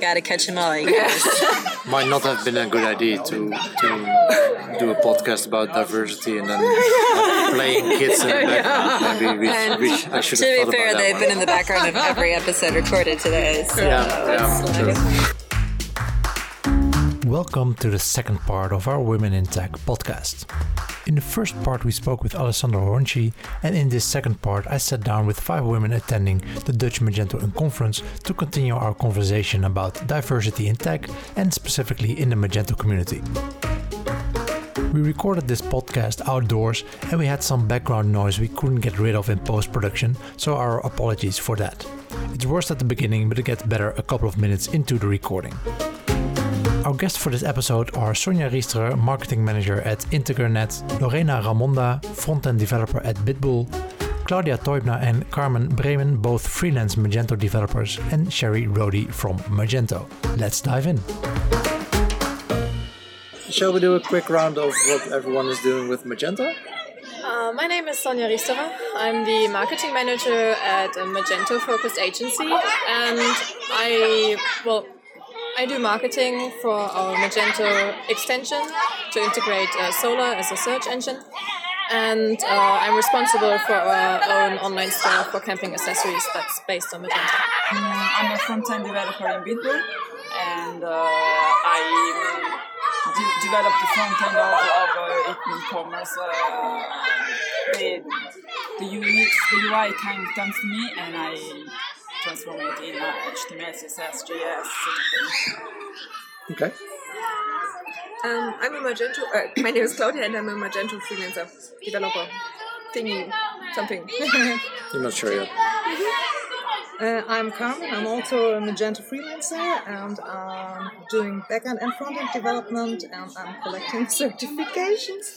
Gotta catch them all, you guys. Might not have been a good idea to to do a podcast about diversity and then playing kids in the background. Maybe we, we I should to have be fair, they've one. been in the background of every episode recorded today. So Yeah, yeah, true. Welcome to the second part of our Women in Tech podcast. In the first part, we spoke with Alessandro Ronchi, and in this second part, I sat down with five women attending the Dutch Magento conference to continue our conversation about diversity in tech and specifically in the Magento community. We recorded this podcast outdoors and we had some background noise we couldn't get rid of in post production, so our apologies for that. It's worse at the beginning, but it gets better a couple of minutes into the recording. Our guests for this episode are Sonja Riesterer, Marketing Manager at integer_net, Lorena Ramonda, Front-End Developer at Bitbull, Claudia Teubner and Carmen Bremen, both freelance Magento developers, and Sherrie Rohde from Magento. Let's dive in. Shall we do a quick round of what everyone is doing with Magento? Uh, my name is Sonja Riesterer. I'm the marketing manager at a Magento focused agency, and I well, I do marketing for our Magento extension to integrate uh, Solr as a search engine, and uh, I'm responsible for our own online store for camping accessories that's based on Magento. Mm, I'm a front-end developer in Bitbull, and uh, I de- developed the front-end of, of uh, e-commerce. Uh, the, the the UI kind comes to me, and I transform it in HTML, CSS, JS. Okay. Um, I'm a Magento. Uh, my name is Claudia, and I'm a Magento freelancer developer. Thingy, something. I'm not sure yet. Uh, I'm Carmen. I'm also a Magento freelancer, and I'm doing backend and frontend development, and I'm collecting certifications.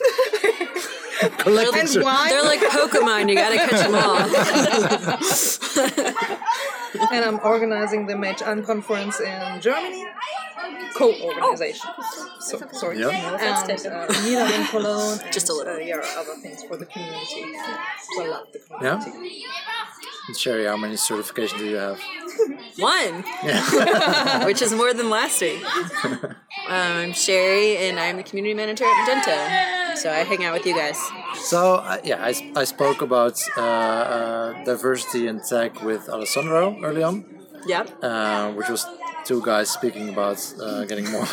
Collecting and cer- why? they're like Pokemon. You gotta catch them all. And I'm organizing the Magento conference in Germany. Co-organization. So, sorry. Yeah. And uh, Milan in Cologne. And, Just a little. Uh, yeah, other things for the community. So I love the Yeah? community. And Sherrie, how many certifications do you have? One, Yeah. which is more than last week. Um, I'm Sherrie, and I'm the community manager at Magento. So I hang out with you guys. so, uh, yeah, I spoke about uh, uh, diversity in tech with Alessandro early on, Yep. uh, which was two guys speaking about uh, getting more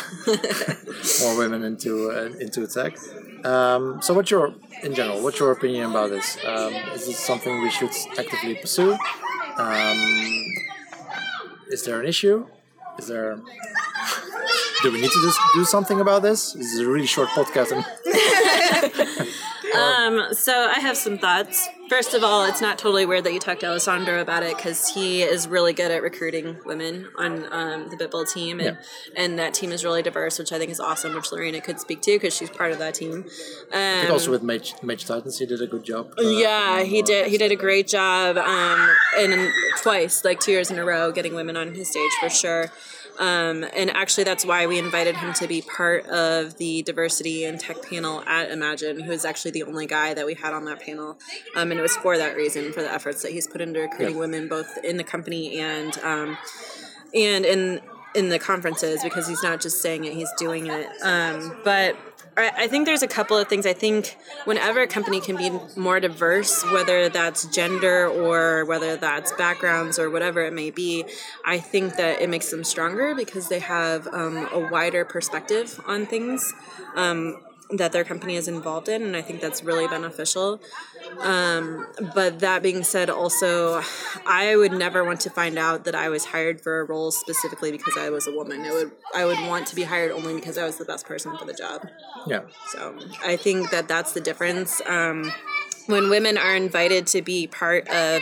more women into uh, into tech. Um, so, what's your in general? What's your opinion about this? Um, is this something we should actively pursue? Um, is there an issue? Is there? Do we need to do something about this? This is a really short podcast. Um, so I have some thoughts. First of all, it's not totally weird that you talked to Alessandro about it because he is really good at recruiting women on um, the Bitbull team, and, and that team is really diverse, which I think is awesome. Which Lorena could speak to because she's part of that team. Um, I think also with Mage, Mage Titans, he did a good job. uh, yeah, he did. He did a great job, um, and twice, like two years in a row, getting women on his stage for sure. Um, and actually, that's why we invited him to be part of the diversity and tech panel at Imagine. He was actually the only guy that we had on that panel, um, and it was for that reason, for the efforts that he's put into recruiting Yeah. women, both in the company and um, and in in the conferences because he's not just saying it he's doing it um, but I think there's a couple of things. I think whenever a company can be more diverse, whether that's gender or whether that's backgrounds or whatever it may be, I think that it makes them stronger because they have um, a wider perspective on things um, that their company is involved in, and I think that's really beneficial. Um, but that being said, also, I would never want to find out that I was hired for a role specifically because I was a woman. It would I would want to be hired only because I was the best person for the job. Yeah. So I think that that's the difference. Um, when women are invited to be part of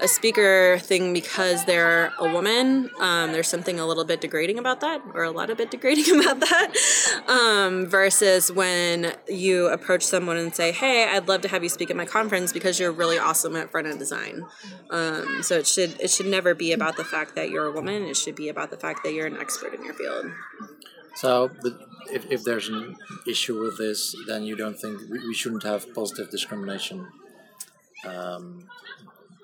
a speaker thing because they're a woman, um, there's something a little bit degrading about that, or a lot of bit degrading about that. Um, versus when you approach someone and say, "Hey, I'd love to have you speak at my conference because you're really awesome at front end design." Um, so it should it should never be about the fact that you're a woman. It should be about the fact that you're an expert in your field. So, if, if there's an issue with this, then you don't think we, we shouldn't have positive discrimination Um,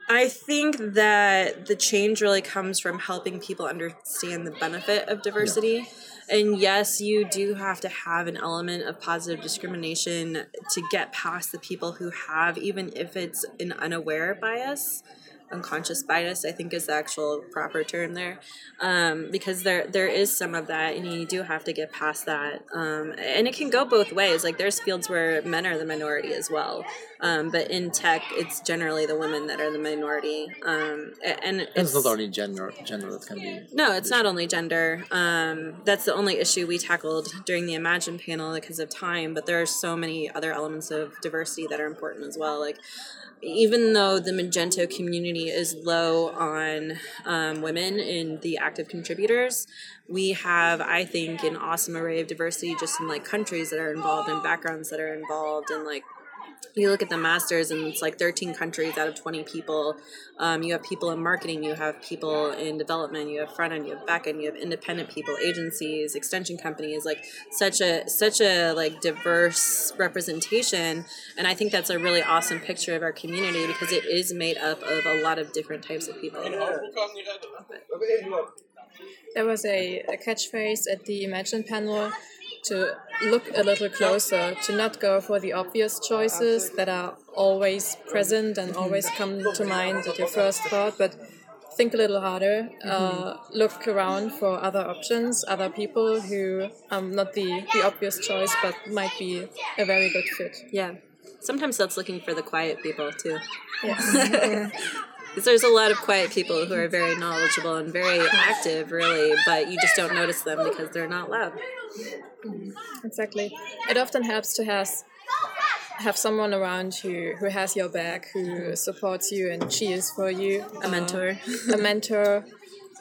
I think that the change really comes from helping people understand the benefit of diversity. And yes, you do have to have an element of positive discrimination to get past the people who have, even if it's an unaware bias. Unconscious bias, I think, is the actual proper term there, um, because there there is some of that, and you do have to get past that. Um, and it can go both ways. Like there's fields where men are the minority as well, um, but in tech, it's generally the women that are the minority. Um, and and it's not only gender gender that can be. no, it's not only gender. Um, that's the only issue we tackled during the Imagine panel because of time, but there are so many other elements of diversity that are important as well. Like, even though the Magento community is low on um, women in the active contributors, we have, I think, an awesome array of diversity just in like countries that are involved and backgrounds that are involved and like you look at the masters and it's like 13 countries out of 20 people. Um, you have people in marketing you have people in development you have front end you have back end you have independent people agencies extension companies like such a such a like diverse representation. And i think that's a really awesome picture of our community because it is made up of a lot of different types of people. There was a, a catchphrase at the Imagine panel to look a little closer, to not go for the obvious choices that are always present and always come to mind at your first thought, but think a little harder, uh, look around for other options, other people who are not the, the obvious choice but might be a very good fit. yeah sometimes that's looking for the quiet people too Yes. Because there's a lot of quiet people who are very knowledgeable and very active, really, but you just don't notice them because they're not loud. Exactly. It often helps to has have someone around you who has your back, who supports you and cheers for you. A mentor. Uh, a mentor,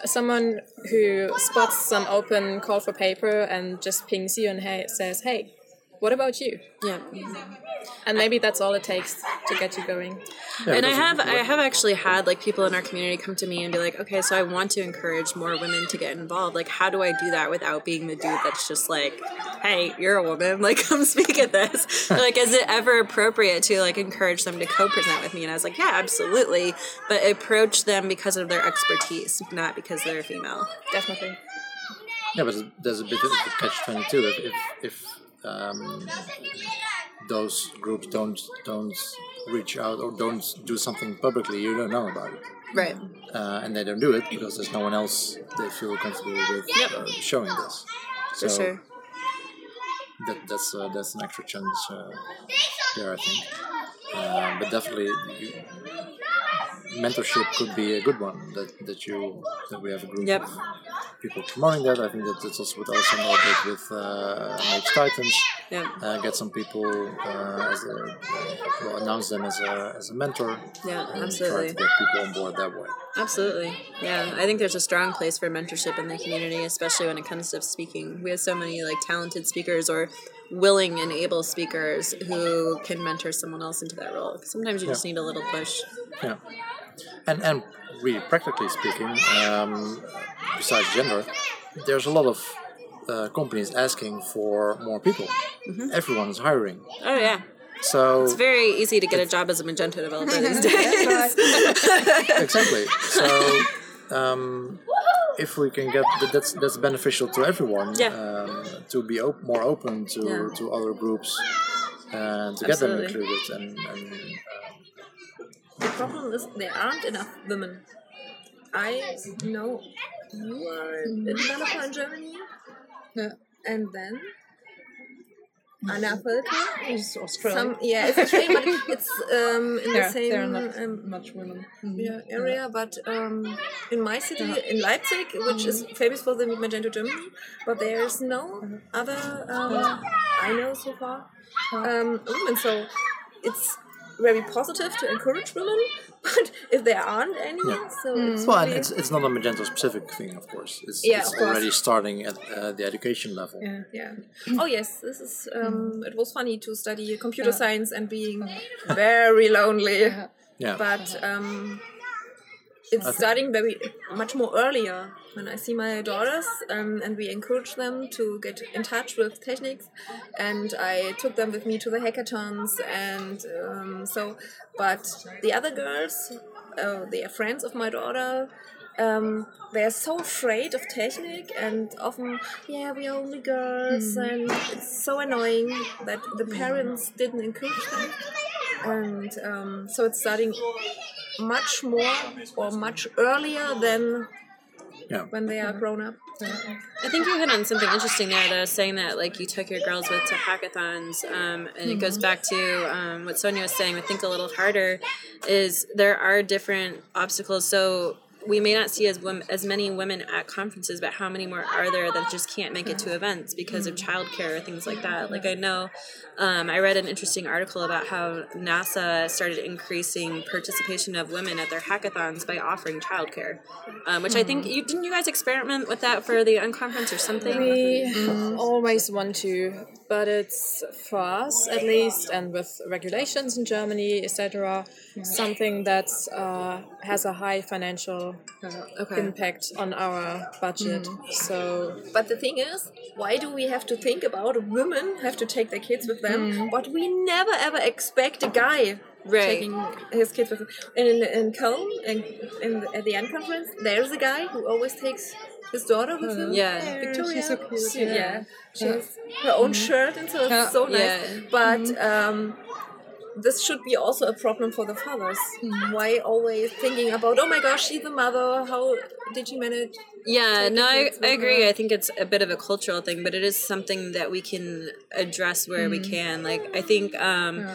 someone who spots some open call for paper and just pings you and hey, says, "Hey, what about you?" Yeah. And maybe that's all it takes to get you going. Yeah, and I have I have actually had like people in our community come to me and be like, okay, so I want to encourage more women to get involved. Like, how do I do that without being the dude that's just like, hey, you're a woman, like come speak at this. like, is it ever appropriate to like encourage them to co-present with me? And I was like, yeah, absolutely, but approach them because of their expertise, not because they're female. Definitely. Yeah, but there's a bit of a catch twenty two. If if, if um, those groups don't don't reach out or don't do something publicly, you don't know about it, Right. uh, and they don't do it because there's no one else they feel comfortable with uh, showing this. So For sure. that, that's uh, that's an extra chance uh, there, I think. Uh, but definitely, you, mentorship could be a good one. That that you that we have a group Yep. of people promoting that. I think that that's also what Alessandro did with uh, Mage Titans. Yeah. Uh, get some people uh, as a well, announce them as a as a mentor. Yeah, and absolutely. Try to get people on board that way. Absolutely. Yeah, I think there's a strong place for mentorship in the community, especially when it comes to speaking. We have so many like talented speakers or willing and able speakers who can mentor someone else into that role. Sometimes you just need a little push. Yeah, and and really practically speaking, um, besides gender, there's a lot of uh, companies asking for more people. Everyone is hiring, Oh yeah. so It's very easy to get a job as a Magento developer these days. exactly. So um, if we can get that's that's beneficial to everyone. Yeah. Um, to be op- more open to Yeah. to other groups and to get them included and. and um, The problem is there aren't enough women. I know you are a developer in Germany, Yeah. and then Anna Völker. It's. Some yeah, it's Australian, but it's um, in there, the same there are not um, much women. yeah, area. But um, in my city, in Leipzig, which is famous for the Magento Germany, but there's no other um, I know so far um, women. So it's very positive to encourage women, but if there aren't any, so it's Well, really- it's, it's not a Magento specific thing, of course. It's, Yeah, it's of course. already starting at uh, the education level. yeah. Oh yes, this is. Um, It was funny to study computer science and being very lonely. Yeah. But um, it's starting very much more earlier when I see my daughters um, and we encourage them to get in touch with techniques and I took them with me to the hackathons and um, so but the other girls uh, they are friends of my daughter. Um, they're so afraid of technique and often yeah we are only girls and it's so annoying that the parents didn't encourage them. And um, so it's starting much more or much earlier than Yeah. when they are grown up. I think you hit on something interesting there, though, saying that like you took your girls with to hackathons, um, and it goes back to um, what Sonja was saying. I think a little harder is there are different obstacles. So we may not see as women, as many women at conferences, but how many more are there that just can't make it to events because of childcare or things like that? Like I know, um, I read an interesting article about how NASA started increasing participation of women at their hackathons by offering childcare, um, which I think you didn't you guys experiment with that for the unconference or something? We always want to, but it's for us at least, and with regulations in Germany, etc., something that uh, has a high financial Uh, okay. impact on our budget. Mm. So But the thing is, why do we have to think about women have to take their kids with them? Mm. But we never ever expect a guy Right. taking his kids with him. In, in Cologne, in, in the, at the Unconference, there's a guy who always takes his daughter with uh, him. Yeah. Victoria. she's so cute, She- yeah. yeah. She has her own mm-hmm. shirt, and so it's so nice. Yeah. But mm-hmm. um, this should be also a problem for the fathers. Why always thinking about, oh my gosh, she's the mother. How did you manage? Yeah, no, I, I agree. her. I think it's a bit of a cultural thing, but it is something that we can address where we can. Like, I think um,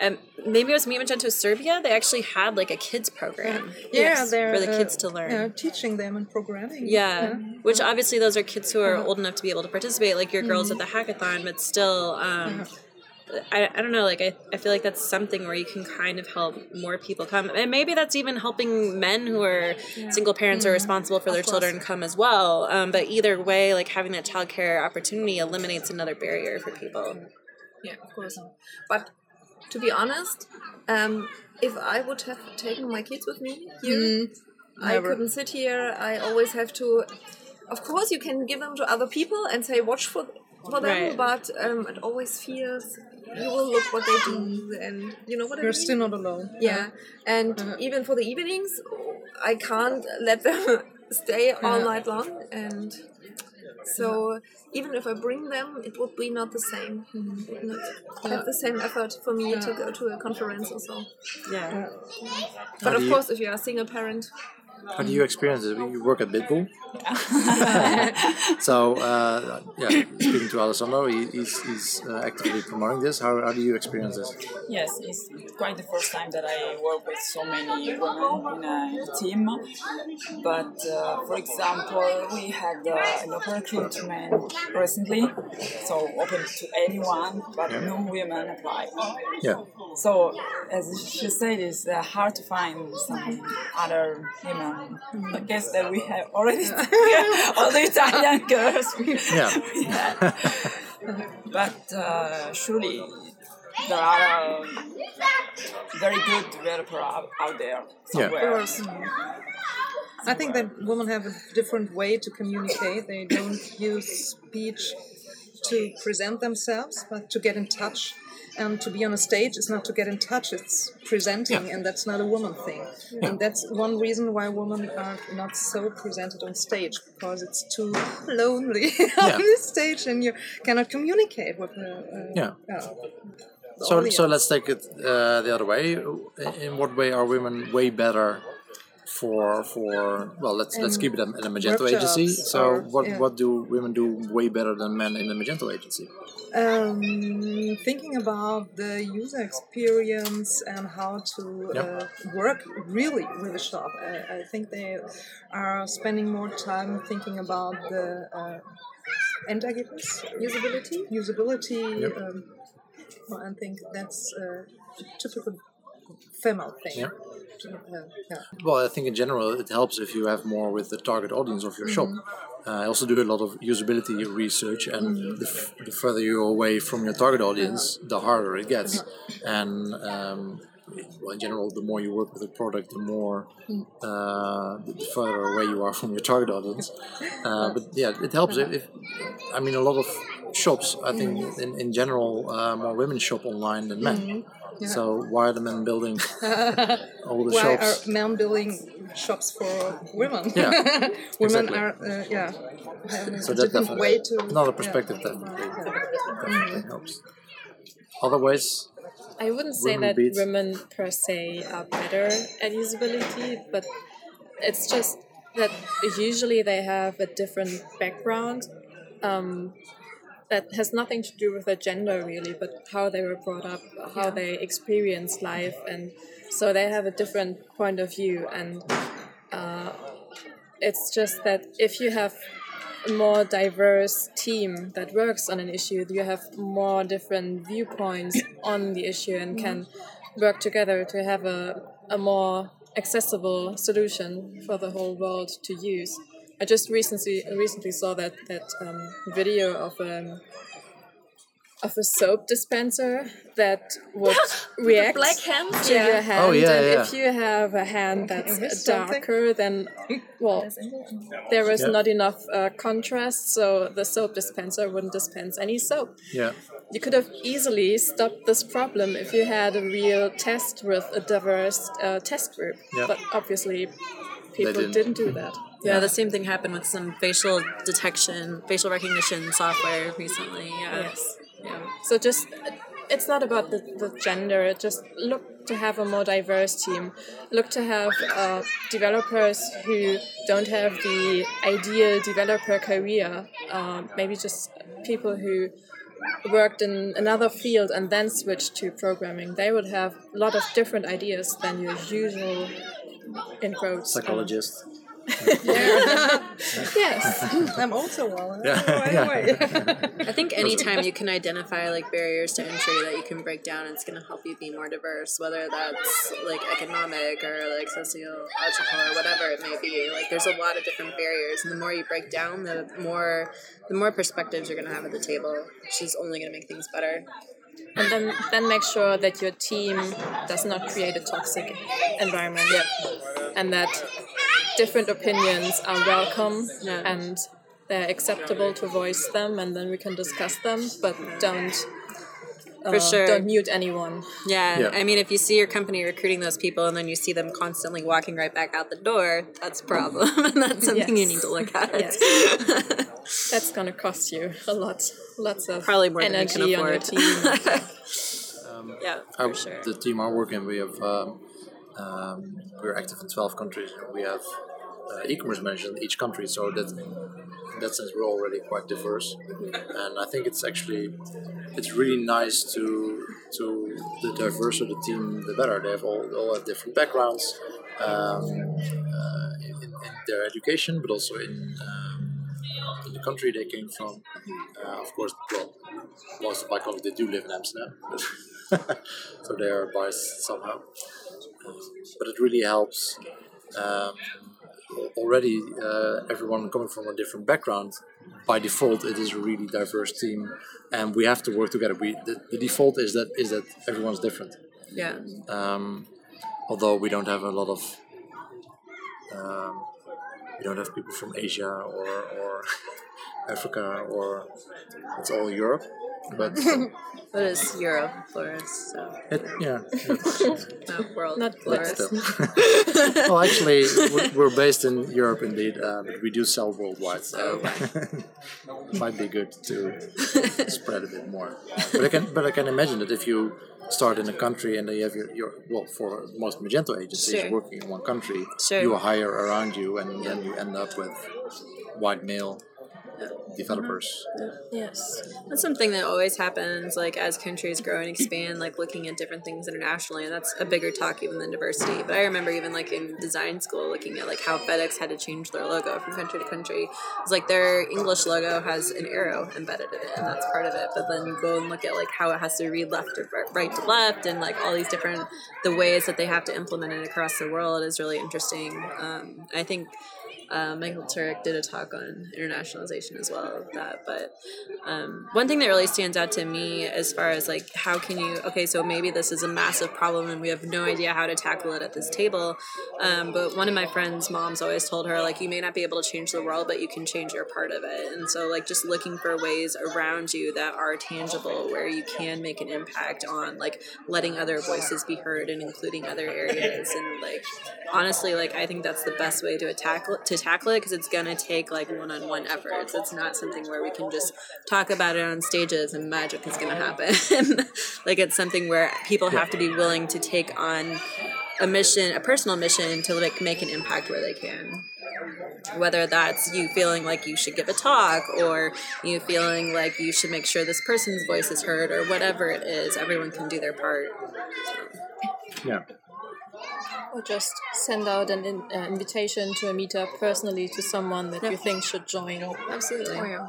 um, maybe it was Meet Magento Serbia. They actually had like a kids program. Yeah, they're for the uh, kids to learn. yeah, teaching them and programming. Yeah, which obviously those are kids who are old enough to be able to participate, like your girls at the hackathon, but still, um, I, I don't know, like I, I feel like that's something where you can kind of help more people come. And maybe that's even helping men who are single parents or responsible for their children come as well. Um, but either way, like having that childcare opportunity eliminates another barrier for people. Yeah, of course. But to be honest, um, if I would have taken my kids with me here, I couldn't sit here. I always have to. Of course, you can give them to other people and say watch for for them, Right. but um, it always feels you will look what they do, and you know what I You're mean. still not alone. yeah, and uh-huh. even for the evenings, I can't let them stay all uh-huh. night long, and so even if I bring them, it would be not the same. It would not have the same effort for me to go to a conference or so. Yeah. But of course, if you are a single parent, How do you experience it? You work at Bitbull. so, uh, yeah, speaking to Alessandro, he, he's, he's uh, actively promoting this. How, how do you experience this? Yes, it's quite the first time that I work with so many women in a, team. But uh, for example, we had uh, an open recruitment recently, so open to anyone, but no women apply. Yeah. So, as she said, it's uh, hard to find some other women. I guess that we have already all the Italian girls. Yeah. but uh, surely there are uh, very good developers out, out there somewhere. Yeah. I think that women have a different way to communicate. They don't use speech to present themselves, but to get in touch. And to be on a stage is not to get in touch, it's presenting, and that's not a woman thing. And that's one reason why women are not so presented on stage, because it's too lonely Yeah. on the stage and you cannot communicate with the. Uh, Yeah. the So, audience. so let's take it uh, the other way. In what way are women way better for for? Well, let's let's keep it in a Magento agency. So, or- what yeah. what do women do way better than men in the Magento agency? um, thinking about the user experience and how to Yep. uh, work really with the shop. I, I think they are spending more time thinking about the uh, Endergebnis, usability, usability. Yep. Um, well, I think that's a typical female thing. Yeah. Yeah. Well, I think in general it helps if you have more with the target audience of your shop. Uh, I also do a lot of usability research, and the, f- the further you're away from your target audience, the harder it gets. And um, well, in general, the more you work with a product, the more uh, the further away you are from your target audience. Uh, but yeah, it helps. If, if I mean, a lot of shops, I think in, in general, uh, more women shop online than men. So why are the men building all the Why shops? are men building shops for women? Yeah, women exactly. are uh, yeah. having So a that different definitely way to another yeah. perspective definitely, definitely helps. Otherwise, I wouldn't say Women that beats- women per se are better at usability, but it's just that usually they have a different background um, that has nothing to do with their gender really, but how they were brought up, how they experience life, and so they have a different point of view. And uh, it's just that if you have a more diverse team that works on an issue, you have more different viewpoints on the issue and can work together to have a, a more accessible solution for the whole world to use. I just recently recently saw that that um, video of um, of a soap dispenser that would react black hand? to Yeah. your hand, Oh, yeah, and yeah. if you have a hand that's Is something? darker, then well, there is Yeah. not enough uh, contrast, so the soap dispenser wouldn't dispense any soap. yeah, You could have easily stopped this problem if you had a real test with a diverse uh, test group. Yeah. But obviously, people didn't. didn't. do that. Yeah, the same thing happened with some facial detection, facial recognition software recently. Yeah. Yes. Yeah. So just it's not about the, the gender. Just look to have a more diverse team. Look to have uh, developers who don't have the ideal developer career. Um, maybe just people who worked in another field and then switched to programming. They would have a lot of different ideas than your usual in quotes. um, psychologist. yes. I'm also one. Yeah, Oh, yeah. anyway. I think anytime you can identify like barriers to entry that you can break down, it's going to help you be more diverse, whether that's like economic or like sociological or whatever it may be. Like there's a lot of different barriers, and the more you break down, the more the more perspectives you're going to have at the table, which is only going to make things better. and then then make sure that your team does not create a toxic environment yep. and that different opinions are welcome Yeah. and they're acceptable to voice them and then we can discuss them but don't For uh, sure. don't mute anyone Yeah, Yeah. I mean, if you see your company recruiting those people and then you see them constantly walking right back out the door, that's a problem, and that's something you need to look at. Yes. that's gonna cost you a lot lots of Probably more than you energy can on your afford. team yeah, Our- for sure. The team I work in, we have um, um, we're active in twelve countries. and We have uh, e-commerce managers in each country, so that in that sense we're already quite diverse. And I think it's actually it's really nice to to the diverse of the team, the better. They have all all have different backgrounds um, uh, in, in their education, but also in. Um, in the country they came from, uh, of course, well, most of my colleagues they do live in Amsterdam, so they are biased somehow. But it really helps. Um, already, uh, everyone coming from a different background, by default, it is a really diverse team, and we have to work together. We the, the default is that is that everyone's different. Yeah, Um, although we don't have a lot of, um, we don't have people from Asia or or Africa or it's all Europe. But but it's Europe for us, so it, yeah, no world, Not for us. still. well, actually, we're, we're based in Europe indeed, uh, but we do sell worldwide, so it might be good to spread a bit more. But I can, but I can imagine that if you start in a country and then you have your, your well, for most Magento agencies Sure. working in one country, Sure. you are hire around you, and then you end up with white male developers. yes That's something that always happens, like as countries grow and expand, like looking at different things internationally, and that's a bigger talk even than diversity. But I remember even like in design school, looking at like how FedEx had to change their logo from country to country. It's like their English logo has an arrow embedded in it, and that's part of it. But then you go and look at like how it has to read left to right to left, and like all these different the ways that they have to implement it across the world is really interesting. Um, I think Uh, Michael Turek did a talk on internationalization as well of that. But um, one thing that really stands out to me as far as like how can you okay, so maybe this is a massive problem and we have no idea how to tackle it at this table. Um, but one of my friends' moms always told her like you may not be able to change the world, but you can change your part of it. And so like just looking for ways around you that are tangible where you can make an impact on like letting other voices be heard and including other areas and like honestly like I think that's the best way to attack to tackle it because it's gonna take like one-on-one efforts. It's not something where we can just talk about it on stages and magic is gonna happen. like it's something where people have to be willing to take on a mission, a personal mission to like make an impact where they can. Whether that's you feeling like you should give a talk or you feeling like you should make sure this person's voice is heard or whatever it is, everyone can do their part. Yeah. Or just send out an in, uh, invitation to a meetup personally to someone that you think should join. Absolutely. Oh, yeah.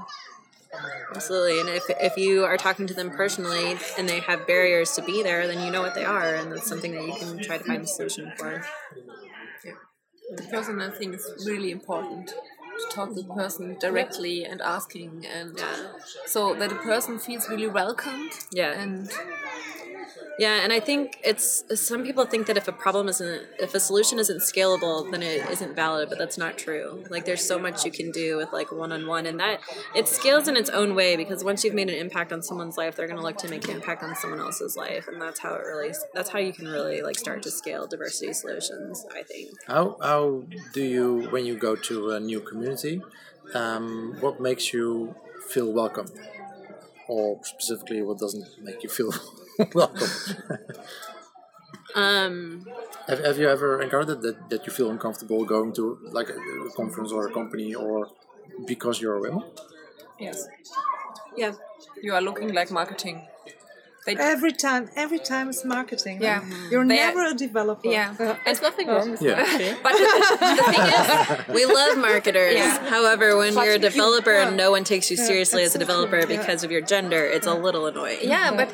Absolutely. And if, if you are talking to them personally and they have barriers to be there, then you know what they are, and that's something that you can try to find a solution for. The personal thing is really important to talk to the person directly and asking, and so that the person feels really welcomed. Yeah. And Yeah, and I think it's some people think that if a problem isn't if a solution isn't scalable, then it isn't valid, but that's not true. Like there's so much you can do with like one on one and that it scales in its own way because once you've made an impact on someone's life, they're gonna look to make an impact on someone else's life. And that's how it really that's how you can really like start to scale diversity solutions, I think. How how do you when you go to a new community? Um, what makes you feel welcome, or specifically, what doesn't make you feel welcome? Um have, have you ever encountered that, that you feel uncomfortable going to like a, a conference or a company or because you're a woman? Yes. yeah. You are looking like marketing. They, Every time, every time it's marketing. Yeah. You're They- never a developer. yeah. Uh, There's nothing wrong with Yeah. that. But the, the thing is, We love marketers. Yeah. However, when But you're a you- developer and no one takes you Yeah, seriously as a developer Yeah. because of your gender, it's a little annoying. yeah, but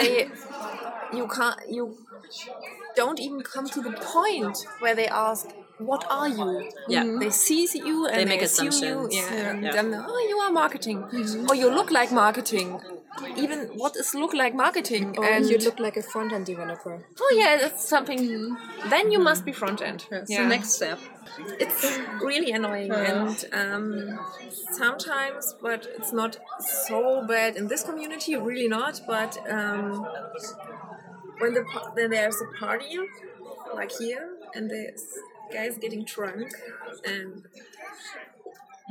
they, you can't. You don't even come to the point where they ask, "What are you?" Yeah. They see you and They they, make assume assumptions. You, yeah, and Yeah. then oh, you are marketing, or you look like marketing. Even what is look like marketing? Or and you look like a front end developer. oh yeah, that's something. Then you must be front end. It's the next step. it's really annoying and um, sometimes but it's not so bad in this community really not but um, when the pa- when there's a party like here and there's guys getting drunk and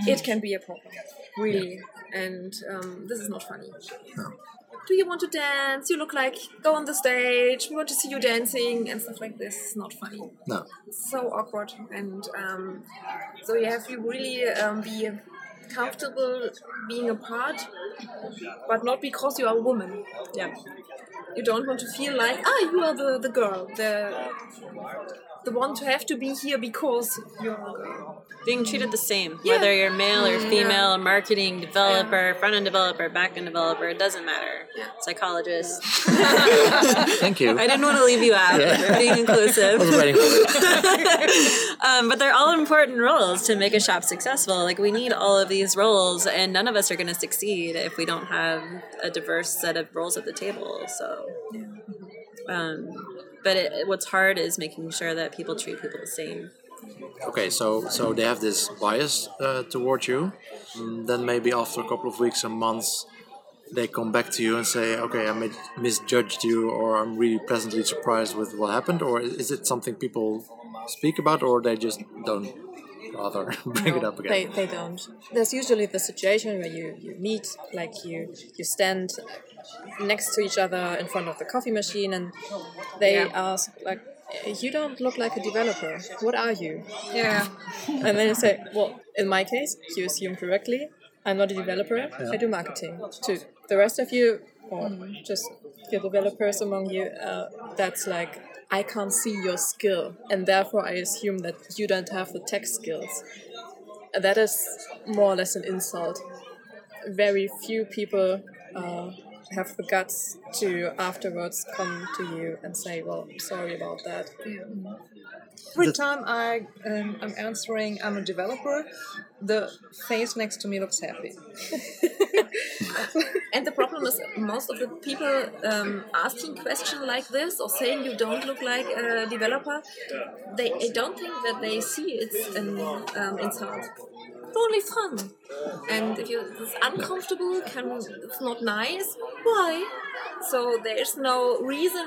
it can be a problem really and um, this is not funny. Do you want to dance? You look like go on the stage we want to see you dancing and stuff like this. It's not funny. No. so awkward and um, so you have to really um, be comfortable being a part but not because you are a woman. Yeah. you don't want to feel like ah you are the, the girl the the one to have to be here because you're Being treated the same, Yeah. whether you're male or female, marketing, developer, front end developer, back end developer, it doesn't matter. Psychologist. Thank you. I didn't want to leave you out. Being inclusive. I was waiting for it. um, but they're all important roles to make a shop successful. Like we need all of these roles, and none of us are going to succeed if we don't have a diverse set of roles at the table. So, um, but it, what's hard is making sure that people treat people the same. Okay, so so they have this bias uh, towards you. Mm, then maybe after a couple of weeks and months, they come back to you and say, "Okay, I misjudged you, or I'm really pleasantly surprised with what happened." Or is it something people speak about, or they just don't rather bring it up again? They, they don't. There's usually the situation where you, you meet, like you you stand next to each other in front of the coffee machine, and they ask like, "You don't look like a developer. What are you?" yeah And then you say, "Well, in my case, you assume correctly. I'm not a developer. I do marketing too. The rest of you, or just your developers among you, uh, that's like." I can't see your skill, and therefore I assume that you don't have the tech skills. That is more or less an insult. Very few people uh, have the guts to afterwards come to you and say, "Well, sorry about that." Every time I um, I'm answering, I'm a developer. The face next to me looks happy. And the problem is, most of the people um, asking questions like this or saying you don't look like a developer, they, they don't think that they see it's an um, insult. It's only fun. And if you it's uncomfortable, can it's not nice. Why? So there's no reason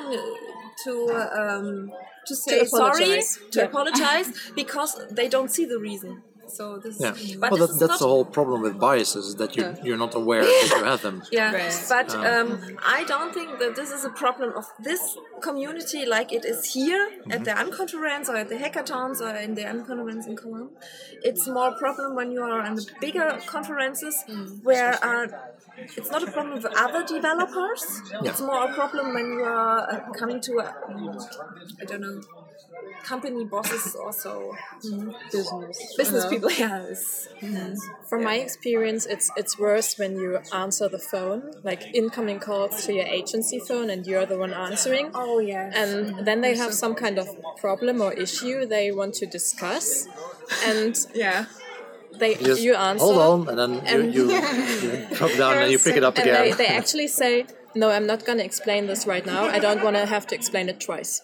to um, to say apologize. sorry, to apologize, because they don't see the reason. So this, Yeah. but well, this that, is the whole problem with biases that you you're not aware that you have them. yeah, Right. but um, I don't think that this is a problem of this community like it is here at the Unconference or at the hackathons or in the Unconference in Cologne. It's more a problem when you are in the bigger conferences where are it's not a problem with other developers. It's more a problem when you are uh, coming to a, I don't know, company bosses also mm-hmm. Business. business uh-huh. people. Yes. Mm-hmm. From my experience, it's it's worse when you answer the phone, like incoming calls to your agency phone, and you're the one answering. Oh yeah. And then they have some kind of problem or issue they want to discuss, and yeah. they You just you answer. hold on, and then and- you, you, you drop down and you pick it up and again. they, they actually say, "No, I'm not going to explain this right now. I don't want to have to explain it twice."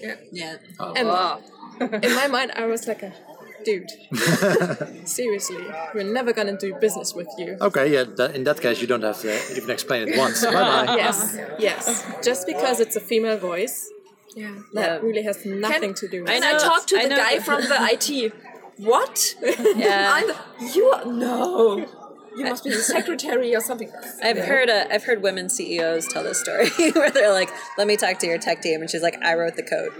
Yeah. Yeah. And in my mind, I was like, a, "Dude, seriously, we're never going to do business with you." okay, yeah. That, in that case, you don't have to even explain it once. bye bye. Yes, yes. Just because it's a female voice, Yeah. that really has nothing to do with And it. I, talked to I the know- guy from the IT. What? Yeah. I'm you are, no. You must be the secretary or something. I've heard uh, I've heard women CEOs tell this story where they're like, "Let me talk to your tech team," and she's like, "I wrote the code."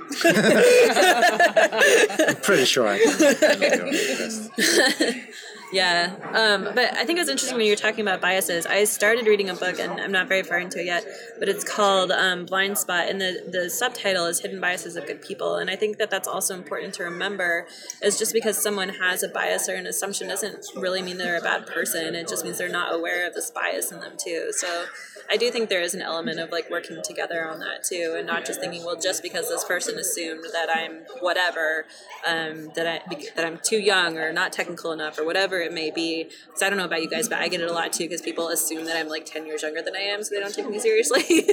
I'm pretty sure I can. Yeah, um, but I think it was interesting when you were talking about biases. I started reading a book, and I'm not very far into it yet, but it's called um, Blind Spot, and the, the subtitle is Hidden Biases of Good People. And I think that that's also important to remember, is just because someone has a bias or an assumption doesn't really mean they're a bad person. It just means they're not aware of this bias in them too. So I do think there is an element of like working together on that too, and not just thinking, well, just because this person assumed that I'm whatever, um, that I that I'm too young or not technical enough or whatever it may be. Because I don't know about you guys, but I get it a lot too because people assume that I'm like ten years younger than I am, so they don't take me seriously.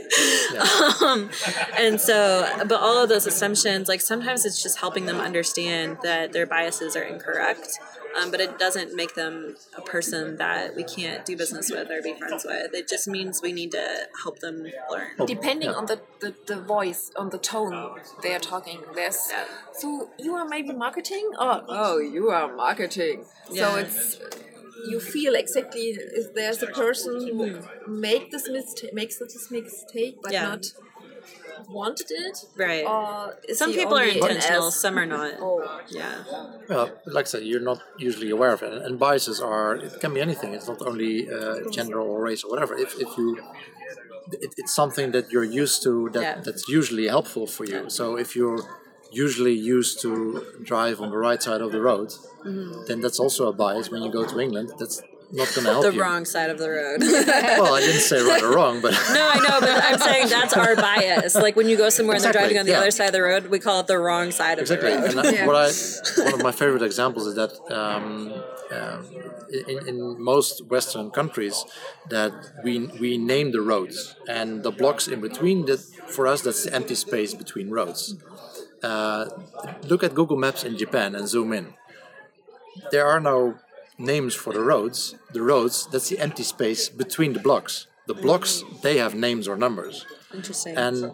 um, and so, but all of those assumptions, like sometimes it's just helping them understand that their biases are incorrect. Um, but it doesn't make them a person that we can't do business with or be friends with. It just means we need to help them learn. Oh, Depending on the, the, the voice, on the tone they are talking. There's so you are maybe marketing or oh you are marketing. Yeah. So it's you feel exactly if there's a person who make this mistake makes this mistake but Yeah. not wanted it. Right. Or Some people are intentional, ass? some are not. Oh. Yeah. Well, like I said, you're not usually aware of it, and biases are. It can be anything. It's not only uh, gender or race or whatever. If, if you, it, it's something that you're used to that Yeah. that's usually helpful for you. So if you're usually used to drive on the right side of the road, then that's also a bias. When you go to England, that's not going to help The you. wrong side of the road. Well, I didn't say right or wrong, but no, I know, but I'm saying that's our bias. Like when you go somewhere and they're driving on the yeah. other side of the road, we call it the wrong side of exactly. the road. And I, what I one of my favorite examples is that um, um, in, in most Western countries, that we we name the roads and the blocks in between. That for us, that's the empty space between roads. Uh, look at Google Maps in Japan and zoom in. There are no names for the roads. The roads that's the empty space between the blocks. The blocks they have names or numbers Interesting. and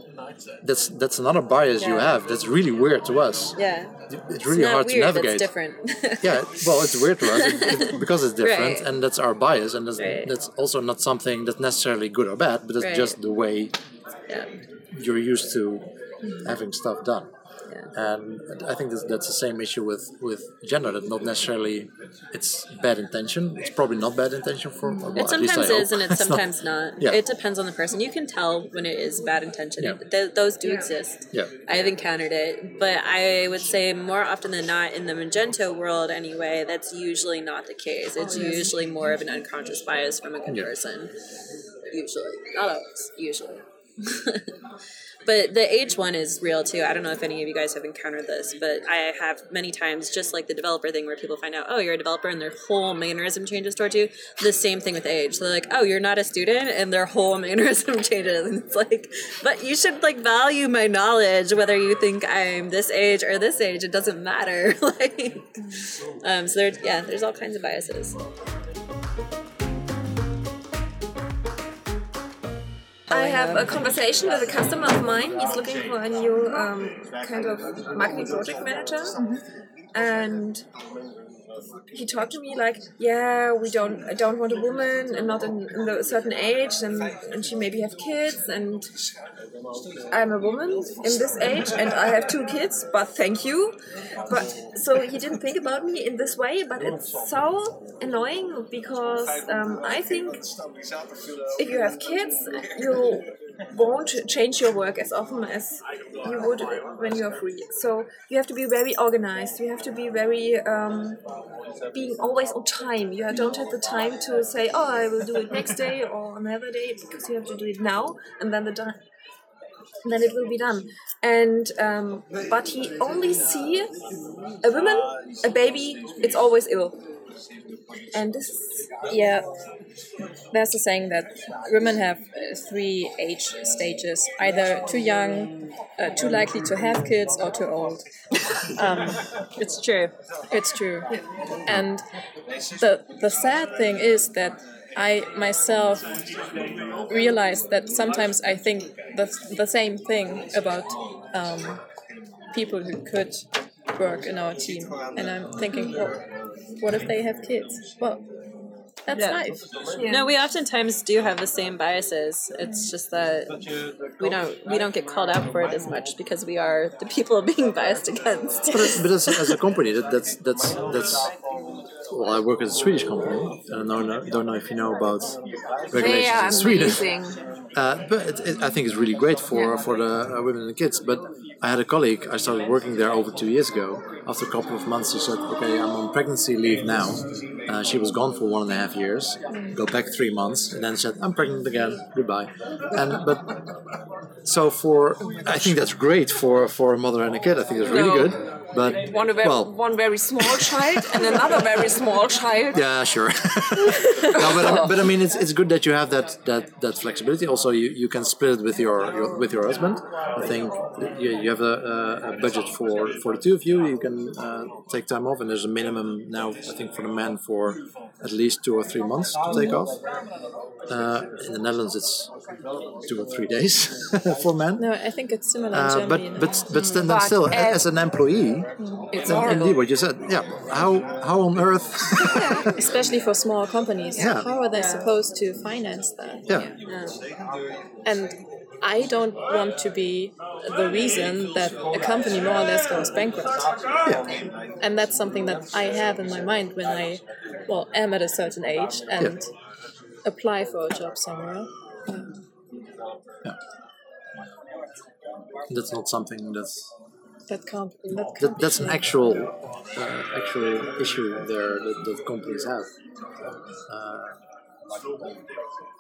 that's that's another bias you have that's really weird to us yeah. it's really Not hard weird, to navigate It's different. yeah well it's weird to us it- it- because it's different Right. and that's our bias and that's, Right. that's also not something that's necessarily good or bad but it's Right. just the way yeah. you're used to having stuff done Yeah. And I think that's, that's the same issue with, with gender. That not necessarily it's bad intention. It's probably not bad intention for. Well, It at least I sometimes hope. is and it's It's not- sometimes not. Yeah. It depends on the person. You can tell when it is bad intention. Yeah. Th- those do exist. Yeah. I've encountered it, but I would say more often than not in the Magento world anyway, that's usually not the case. It's oh, usually more of an unconscious bias from a good Yeah. person. Usually. Not always, usually. but the age one is real too. I don't know if any of you guys have encountered this, but I have many times, just like the developer thing, where people find out, oh, you're a developer, and their whole mannerism changes towards you. The same thing with age. They're like, oh, you're not a student, and their whole mannerism changes. And it's like, but you should like value my knowledge, whether you think I'm this age or this age. It doesn't matter. like, um, so there's yeah, there's all kinds of biases. I have a conversation with a customer of mine. He's looking for a new um, kind of marketing project manager, and he talked to me like, "Yeah, we don't, I don't want a woman, and not in, in a certain age, and and she maybe have kids, and I'm a woman in this age, and I have two kids, but thank you." But so he didn't think about me in this way, but it's so annoying because um, I think if you have kids, you won't change your work as often as you would when you're free. So you have to be very organized. You have to be very um, being always on time. You don't have the time to say, "Oh, I will do it next day or another day," because you have to do it now, and then the done. Then it will be done, and um, but he only see a woman, a baby. It's always ill, and this Yeah, there's a saying that women have uh, three age stages: either too young, uh, too likely to have kids, or too old. Um, It's true. It's true. And the the sad thing is that I myself realize that sometimes I think the, the same thing about um, people who could work in our team. And I'm thinking, well, what if they have kids? Well, that's Yeah. life. No, we oftentimes do have the same biases. It's just that we don't we don't get called out for it as much because we are the people being biased against. But, as- but as, as a company, that, that's that's that's. Well, I work at a Swedish company. I don't know, don't know if you know about regulations in Sweden. Uh, but it, it, I think it's really great for for the uh, women and the kids. But I had a colleague. I started working there over two years ago. After a couple of months, she said, "Okay, I'm on pregnancy leave now." Uh, she was gone for one and a half years. Go back three months, and then said, "I'm pregnant again. Goodbye." And but so for I think that's great for for a mother and a kid. I think it's really good. But one, very, well, one very small child and another very small child. yeah, sure. no, but, I- but I mean, it's, it's good that you have that, that, that flexibility. Also, you, you can split it with your, your with your husband. I think you, you have a, a, a budget for, for the two of you. You can uh, take time off, and there's a minimum now. I think for the men for at least two or three months to take off. Uh, in the Netherlands, it's two or three days for men. No, I think it's similar in Uh, Germany. but but but then, then But still, as- as an employee, It's then horrible. indeed what you said. Yeah, how how on earth? especially for small companies. Yeah. How are they supposed to finance that? yeah. And I don't want to be the reason that a company more or less goes bankrupt. Yeah. And that's something that I have in my mind when I, well, am at a certain age and apply for a job somewhere. Yeah, That's not something that's That can't. That can't that, that's an actual uh, actual issue there that, that companies have. Uh,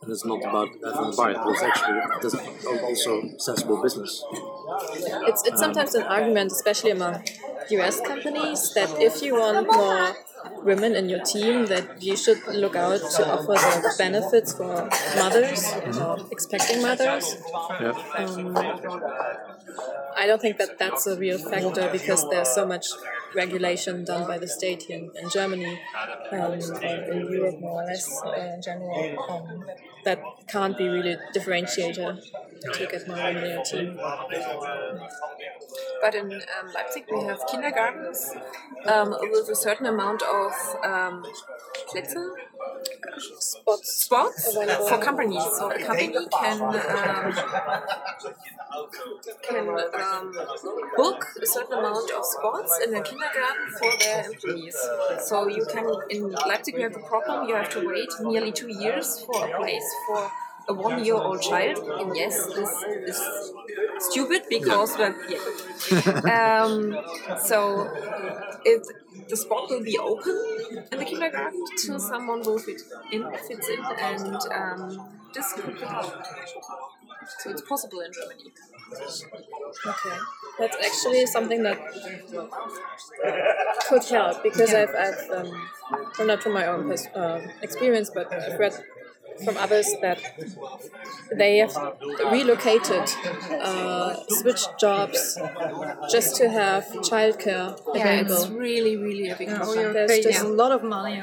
and it's not about having a bias, but it's actually that's also sensible business. It's, it's sometimes an argument, especially among US companies, that if you want more women in your team, that you should look out to offer the benefits for mothers or expecting mothers. Yeah. Um, I don't think that that's a real factor because there's so much regulation done by the state here in, in Germany um, or in Europe more or less uh, in general um, that can't be really a differentiator to get more women in your team. But in um, Leipzig, we have kindergartens um, with a certain amount of um, Plätze, Spots spots for companies. So a company can um, can um, book a certain amount of spots in a kindergarten for their employees. So you can in Leipzig, you have a problem. You have to wait nearly two years for a place for a one-year-old child. And yes, this is stupid because well, yeah. um, so if the spot will be open in the kindergarten till someone will fit in, fits in, and um, this could be help. So it's possible in Germany. Okay, that's actually something that could help because I've, I've um, well, not from my own uh, experience, but I've read from others that they have relocated, uh, switched jobs just to have childcare Yeah, it's really, really a big problem. you're There's paying just a lot of money.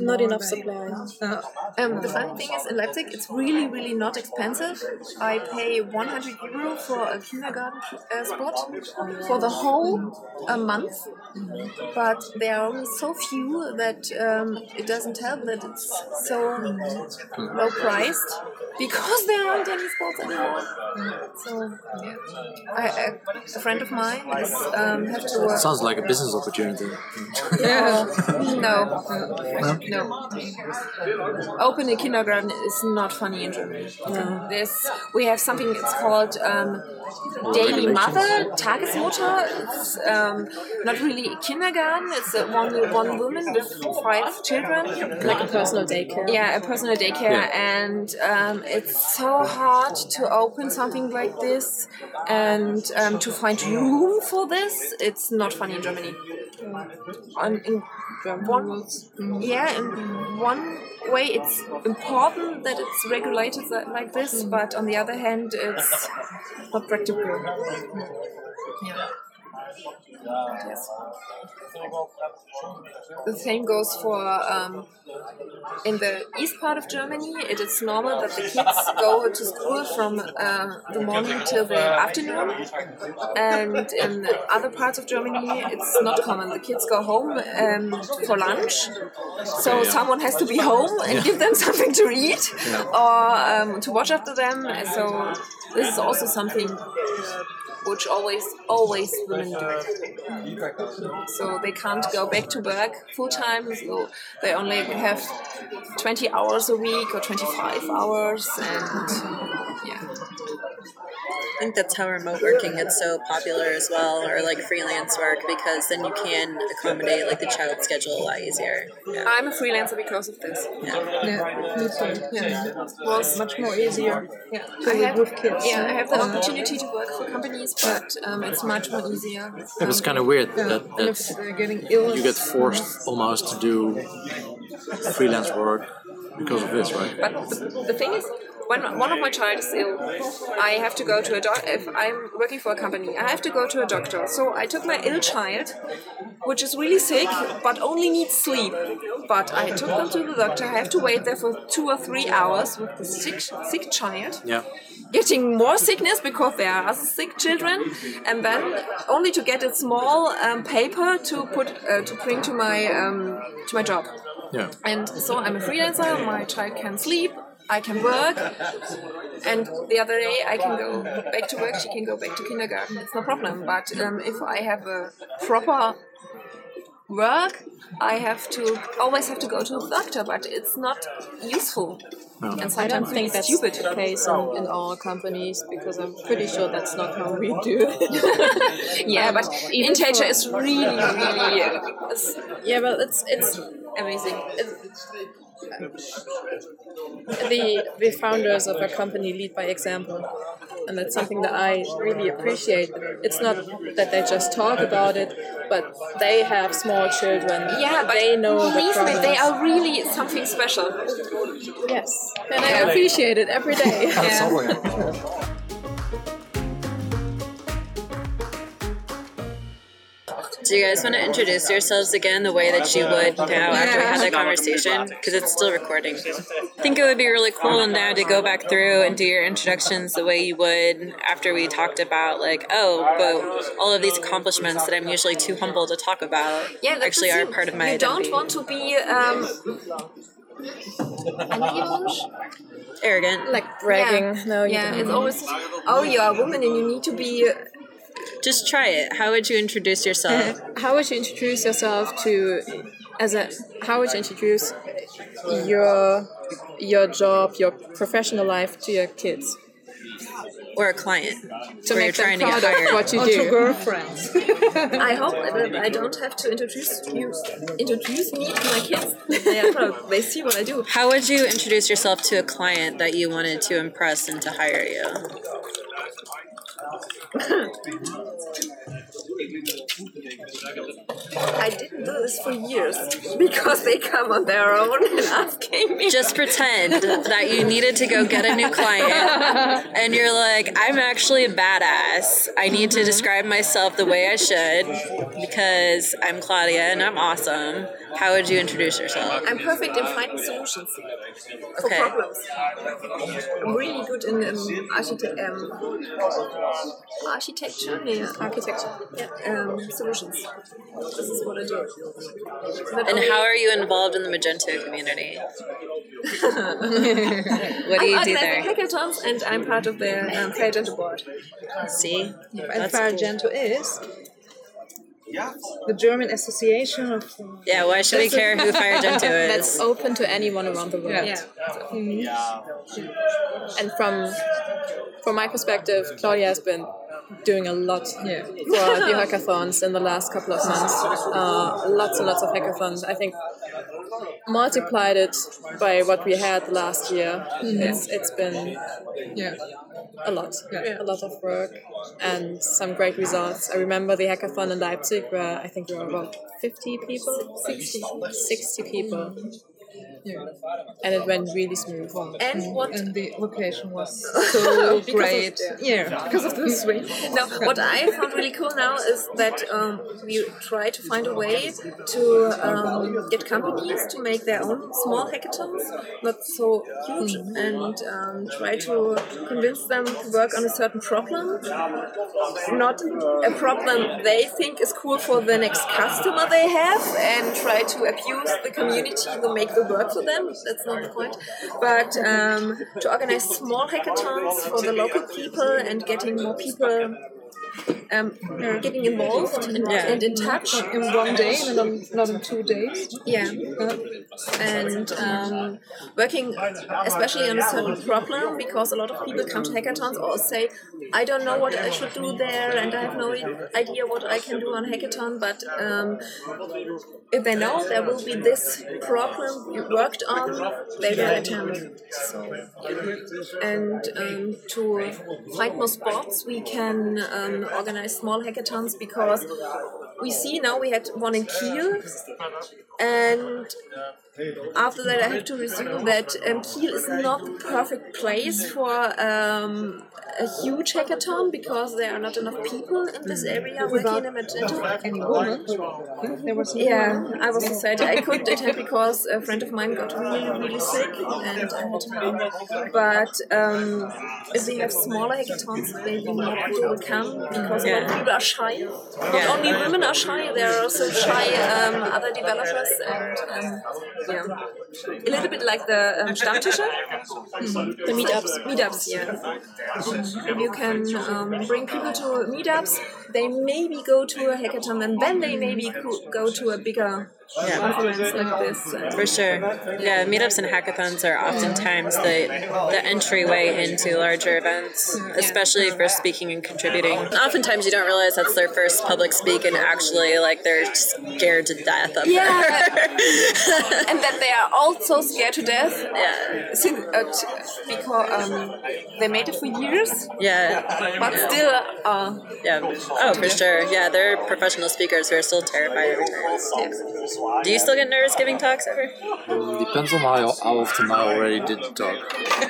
Not enough supply. Uh, Um, the funny thing is, in Leipzig, it's really, really not expensive. I pay 100 euro for a kindergarten uh, spot for the whole uh, month, but there are only so few that um, it doesn't help that it's so low priced because there aren't any spots anymore. So, I, a friend of mine is um, have to work. Sounds like a business opportunity. No, no, no. Open a kindergarten is not funny in Germany. This we have something. It's called um, daily mother, Tagesmutter. It's um, not really a kindergarten. It's a one one woman with five children. Like a personal daycare. Yeah, a personal daycare, and um, it's so hard to open something like this and um, to find room for this. It's not funny in Germany. On, in one, yeah, in one way, it's important that it's regulated like this, but on the other hand, it's not practical. Yeah. Yes. The same goes for um, in the east part of Germany. It is normal that the kids go to school from uh, the morning till the afternoon, and in other parts of Germany, it's not common. The kids go home um, for lunch, so someone has to be home and give them something to eat or um, to watch after them. So this is also something which always always women do. So they can't go back to work full time. So they only have twenty hours a week or twenty five hours, and yeah. I think that's how remote working gets so popular as well, or like freelance work, because then you can accommodate like the child schedule a lot easier. Yeah. I'm a freelancer because of this. yeah, me too. Yeah. Was Much more easier. yeah. to I live have with kids. yeah I have the opportunity to work for companies, but um, it's much more easier. It was kind of weird that, that getting ill, you get forced almost to do freelance work because of this, right? But the, the thing is, when one of my child is ill, I have to go to a doctor. If I'm working for a company, I have to go to a doctor. So I took my ill child, which is really sick, but only needs sleep. But I took them to the doctor. I have to wait there for two or three hours with the sick, sick child Yeah. getting more sickness because there are other sick children, and then only to get a small um, paper to put uh, to bring to my um, to my job. Yeah. And so I'm a freelancer. My child can sleep. I can work. And the other day I can go back to work. She can go back to kindergarten. It's no problem. But um, if I have a proper work, I have to always have to go to the doctor. But it's not useful. And I don't sometimes think it's that's stupid. the case in, in all companies because I'm pretty sure that's not how we do it. Yeah, but even Integer for- is really, really uh, yeah, but it's it's amazing. The the founders of a company lead by example and that's something that i really appreciate. It's not that they just talk about it but they have small children. Yeah, but they know the believe me, they are really something special. yes and i appreciate it every day Do you guys want to introduce yourselves again the way that you would now after we had that conversation? Because it's still recording. I think it would be really cool now to go back through and do your introductions the way you would after we talked about, like, oh, but all of these accomplishments that I'm usually too humble to talk about Yeah, actually are part of my You identity. don't want to be um, angeberisch? Arrogant. like bragging Yeah. no you yeah, don't. it's always oh you're a woman and you need to be Just try it. How would you introduce yourself? how would you introduce yourself to as a how would you introduce your your job your professional life to your kids or a client to where you're make them trying to get proud of hired? what you Or to girlfriends. I hope that I don't have to introduce you, introduce me to my kids. They are proud. They see what I do. How would you introduce yourself to a client that you wanted to impress and to hire you? I didn't do this for years because they come on their own and asking me. Just pretend that you needed to go get a new client and you're like, I'm actually a badass. I need to describe myself the way I should because I'm Claudia and I'm awesome. How would you introduce yourself? I'm perfect in finding solutions for Okay. problems. I'm really good in um, architect, um, architecture, yeah, architecture, yeah, um, solutions. This is what I do. Not And how are you involved in the Magento community? what do you I'm do organizing there? hackathons and I'm part of the um, Agenda board. See? And That's cool. FireGento is the German Association of. Yeah, why should we care who Firegento That's is? open to anyone around the world. Yeah. And from from my perspective, Claudia has been doing a lot Yeah. for the hackathons in the last couple of months. Uh, lots and lots of hackathons. I think multiplied it by what we had last year. Mm-hmm. It's it's been Yeah. a lot, a lot of work, and some great results. I remember the hackathon in Leipzig where I think we were about 50 people, 60, 60 people, mm-hmm. Yeah. and it went really smooth. And what And the location was so great. Yeah. because of the swing. No, what I found really cool now is that um, we try to find a way to um, get companies to make their own small hackathons, not so huge, and um, try to convince them to work on a certain problem, not a problem they think is cool for the next customer they have, and try to abuse the community to make the work for them. That's not the point. But um, to organize small hackathons for the local people and getting more people um, getting involved and, Yeah. and in touch. In one day, and not, not in two days. Yeah. And um, working especially on a certain problem because a lot of people come to hackathons or say, I don't know what I should do there and I have no idea what I can do on hackathon, but um, if they know there will be this problem you worked on, they will attend. So, and um, to find more spots, we can um, organize small hackathons because we see now we had one in Kiel, and after that, I have to resume that um, Kiel is not the perfect place for um, a huge hackathon because there are not enough people in this area working in Magento. Any woman? There was no Yeah, woman. I was decided I couldn't attend because a friend of mine got really, really sick and I had to. But um, if we have smaller hackathons, maybe more people will come because a lot of people are shy. Not only women are shy, there are also shy um, other developers and um, yeah, a little bit like the um, Stammtische. The meetups. Meetups, yeah. You can um, bring people to meetups. They maybe go to a hackathon, and then they maybe go to a bigger conference like this. For sure. Yeah, meetups and hackathons are oftentimes the the entryway into larger events, especially for speaking and contributing. Oftentimes you don't realize that's their first public speak and actually like they're scared to death of Yeah. it. and that they are also scared to death yeah. since, uh, t- because um, they made it for years, Yeah. but still uh, Yeah. Oh, for sure. Yeah, they're professional speakers who are still terrified every time. Do you still get nervous giving talks ever? Depends on how, how often I already did the talk.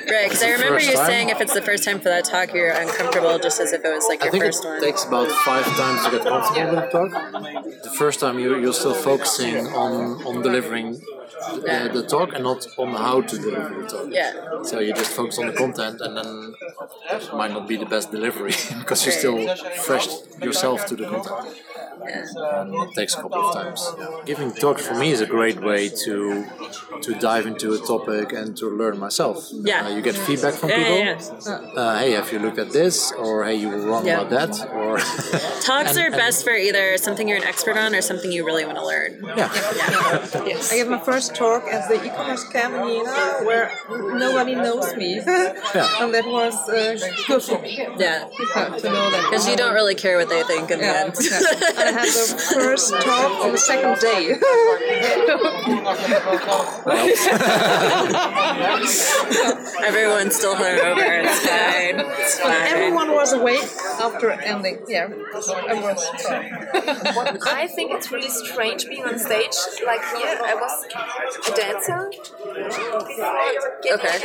Right, because I remember you time? saying if it's the first time for that talk, you're uncomfortable just as if it was like I your think it first one. takes about five times to get comfortable with the talk. The first time you, you're still focusing on, on delivering uh, the, the talk and not on how to deliver the talk. Yeah. So you just focus on the content and then it might not be the best delivery because you're still fresh yourself to the content. And it takes a couple of times. Giving talks for me is a great way to to dive into a topic and to learn myself. Yeah. Uh, you get feedback from Yeah, people. yeah, yeah. Uh, hey, have you looked at this? Or hey, you were wrong Yeah. about that? Or Talks And- are best for either something you're an expert on or something you really want to learn. yeah. I gave my first talk at the e-commerce camp in Jena, where nobody knows me, Yeah. and that was uh, good for me Yeah. uh, to know that. Because you don't really care what they think in the end. I had the first talk on the second day. Everyone's still hungover. It's fine. It's fine. Everyone was awake after ending. Yeah, I. I think it's really strange being on stage. Like here, I was a dancer, Okay.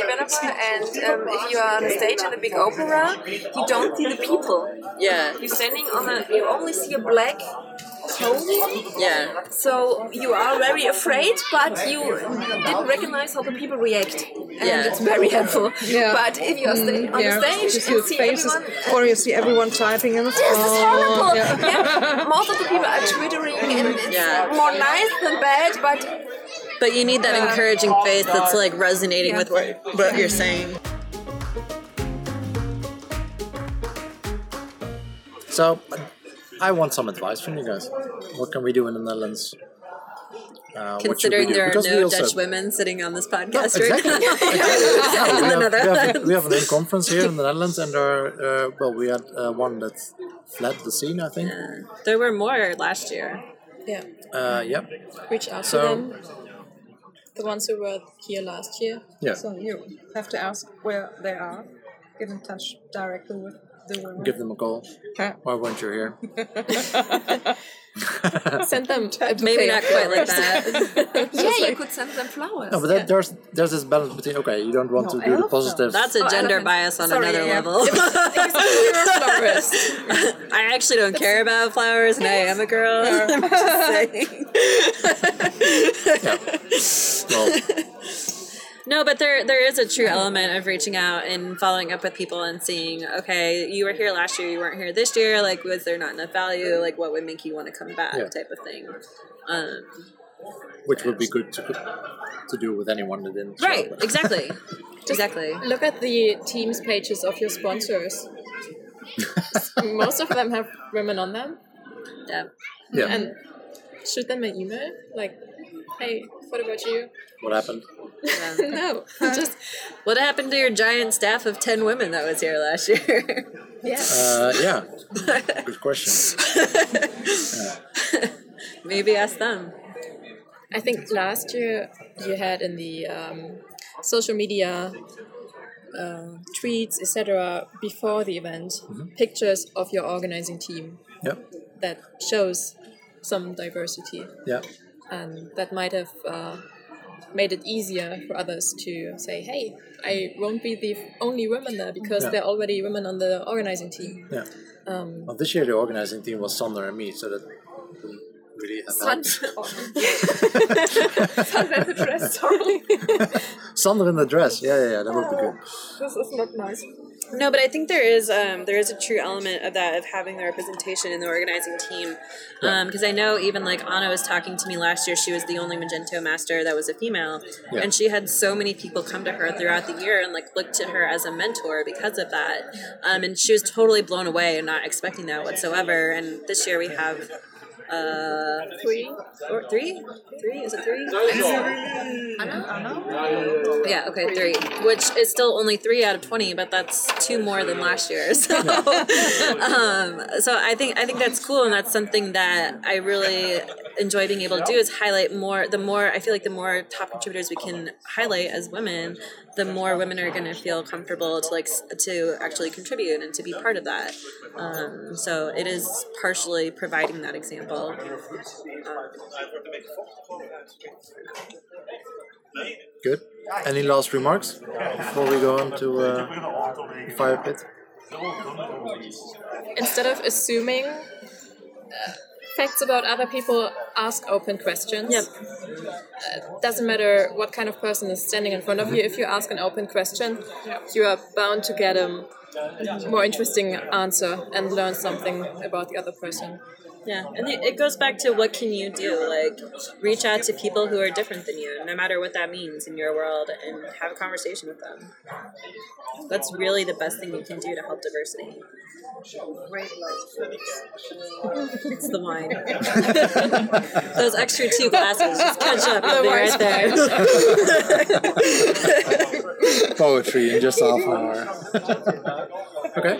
and um, if you are on a stage in a big opera, you don't see the people. Yeah. You're standing on a, you only see a black podium. Yeah. So you are very afraid, but you didn't recognize how the people react, and Yeah. it's very helpful. Yeah. But if you are sta- mm, on yeah, the stage you see and see faces, everyone, or you see everyone typing in the This is horrible. Yeah. Yeah. Most of the people are twittering, and it's Yeah. more nice than bad. But But you need that encouraging face that's like resonating with what, what you're saying. So, I want some advice from you guys. What can we do in the Netherlands? Uh, what should we Considering there are Because no also- Dutch women sitting on this No, podcast exactly. right now. exactly. No, we, have, we, have, we have an in conference here in the Netherlands, and there are, uh, well, we had uh, one that fled the scene, I think. There were more last year. Yeah. Uh, yep. Reach out So- to them. The ones who were here last year. Yeah. So you have to ask where they are. Get in touch directly with the women. Give them a goal. Yeah. Why weren't you here? Send them Maybe not quite like flowers. that. yeah, you could send them flowers. No, but that, there's there's this balance between okay, you don't want to do the elephant. positive. That's a Oh, gender bias on Sorry, another yeah. level. I actually don't care about flowers, and I am a girl. I'm just saying. well, No, but there there is a true element of reaching out and following up with people and seeing, okay, you were here last year, you weren't here this year. Like, was there not enough value? Like, what would make you want to come back? Yeah. Type of thing. Um, which would be good to to do with anyone that didn't. right. up. Exactly. exactly. Look at the Teams pages of your sponsors. Most of them have women on them. Yeah. Yeah. And shoot them an email like, hey, what about you? what happened? no, just What happened to your giant staff of ten women that was here last year? yeah. Uh, yeah. Good question. Maybe ask them. I think last year you had in the um, social media uh, tweets, etc., before the event, pictures of your organizing team Yep. that shows some diversity, Yeah. And that might have uh, made it easier for others to say, "Hey, I won't be the only woman there because Yeah. there are already women on the organizing team." Yeah. Um, Well, this year the organizing team was Sander and me, so that didn't really have helped. That's a dress, sorry. Sander in the dress. Yeah, yeah, yeah. That would be good. this is not nice. No, but I think there is um, there is a true element of that of having the representation in the organizing team. Because I know even like Anna was talking to me last year. She was the only Magento master that was a female, Yeah. and she had so many people come to her throughout the year and like look to her as a mentor because of that. Um, and she was totally blown away and not expecting that whatsoever. And this year we have. Uh, three or three? Three? Is it three? Yeah, okay, three. Which is still only three out of twenty, but that's two more than last year. So, um, so I think I think that's cool, and that's something that I really enjoy being able to do is highlight more. The more I feel like the more top contributors we can highlight as women, the more women are going to feel comfortable to like to actually contribute and to be part of that. Um, so it is partially providing that example. Good. Any last remarks before we go on to uh, the fire pit? instead of assuming uh, facts about other people, ask open questions. Yep. Uh, doesn't matter what kind of person is standing in front of you. If you ask an open question, you are bound to get a more interesting answer and learn something about the other person. Yeah, and it it goes back to what can you do? Like, reach out to people who are different than you, no matter what that means in your world, and have a conversation with them. That's really the best thing you can do to help diversity. It's the wine. Those extra two glasses, just catch up. They'll be right there. Poetry in just half an hour. okay.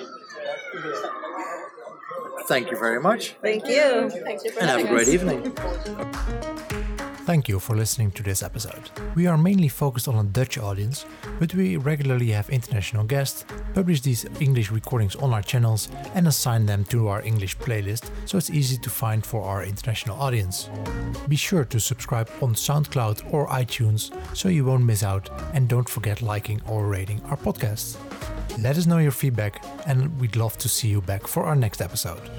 Thank you very much, Thank you. Thank you and have a great us. evening. Thank you for listening to this episode. We are mainly focused on a Dutch audience, but we regularly have international guests, publish these English recordings on our channels, and assign them to our English playlist so it's easy to find for our international audience. Be sure to subscribe on SoundCloud or iTunes so you won't miss out, and don't forget liking or rating our podcast. Let us know your feedback, and we'd love to see you back for our next episode.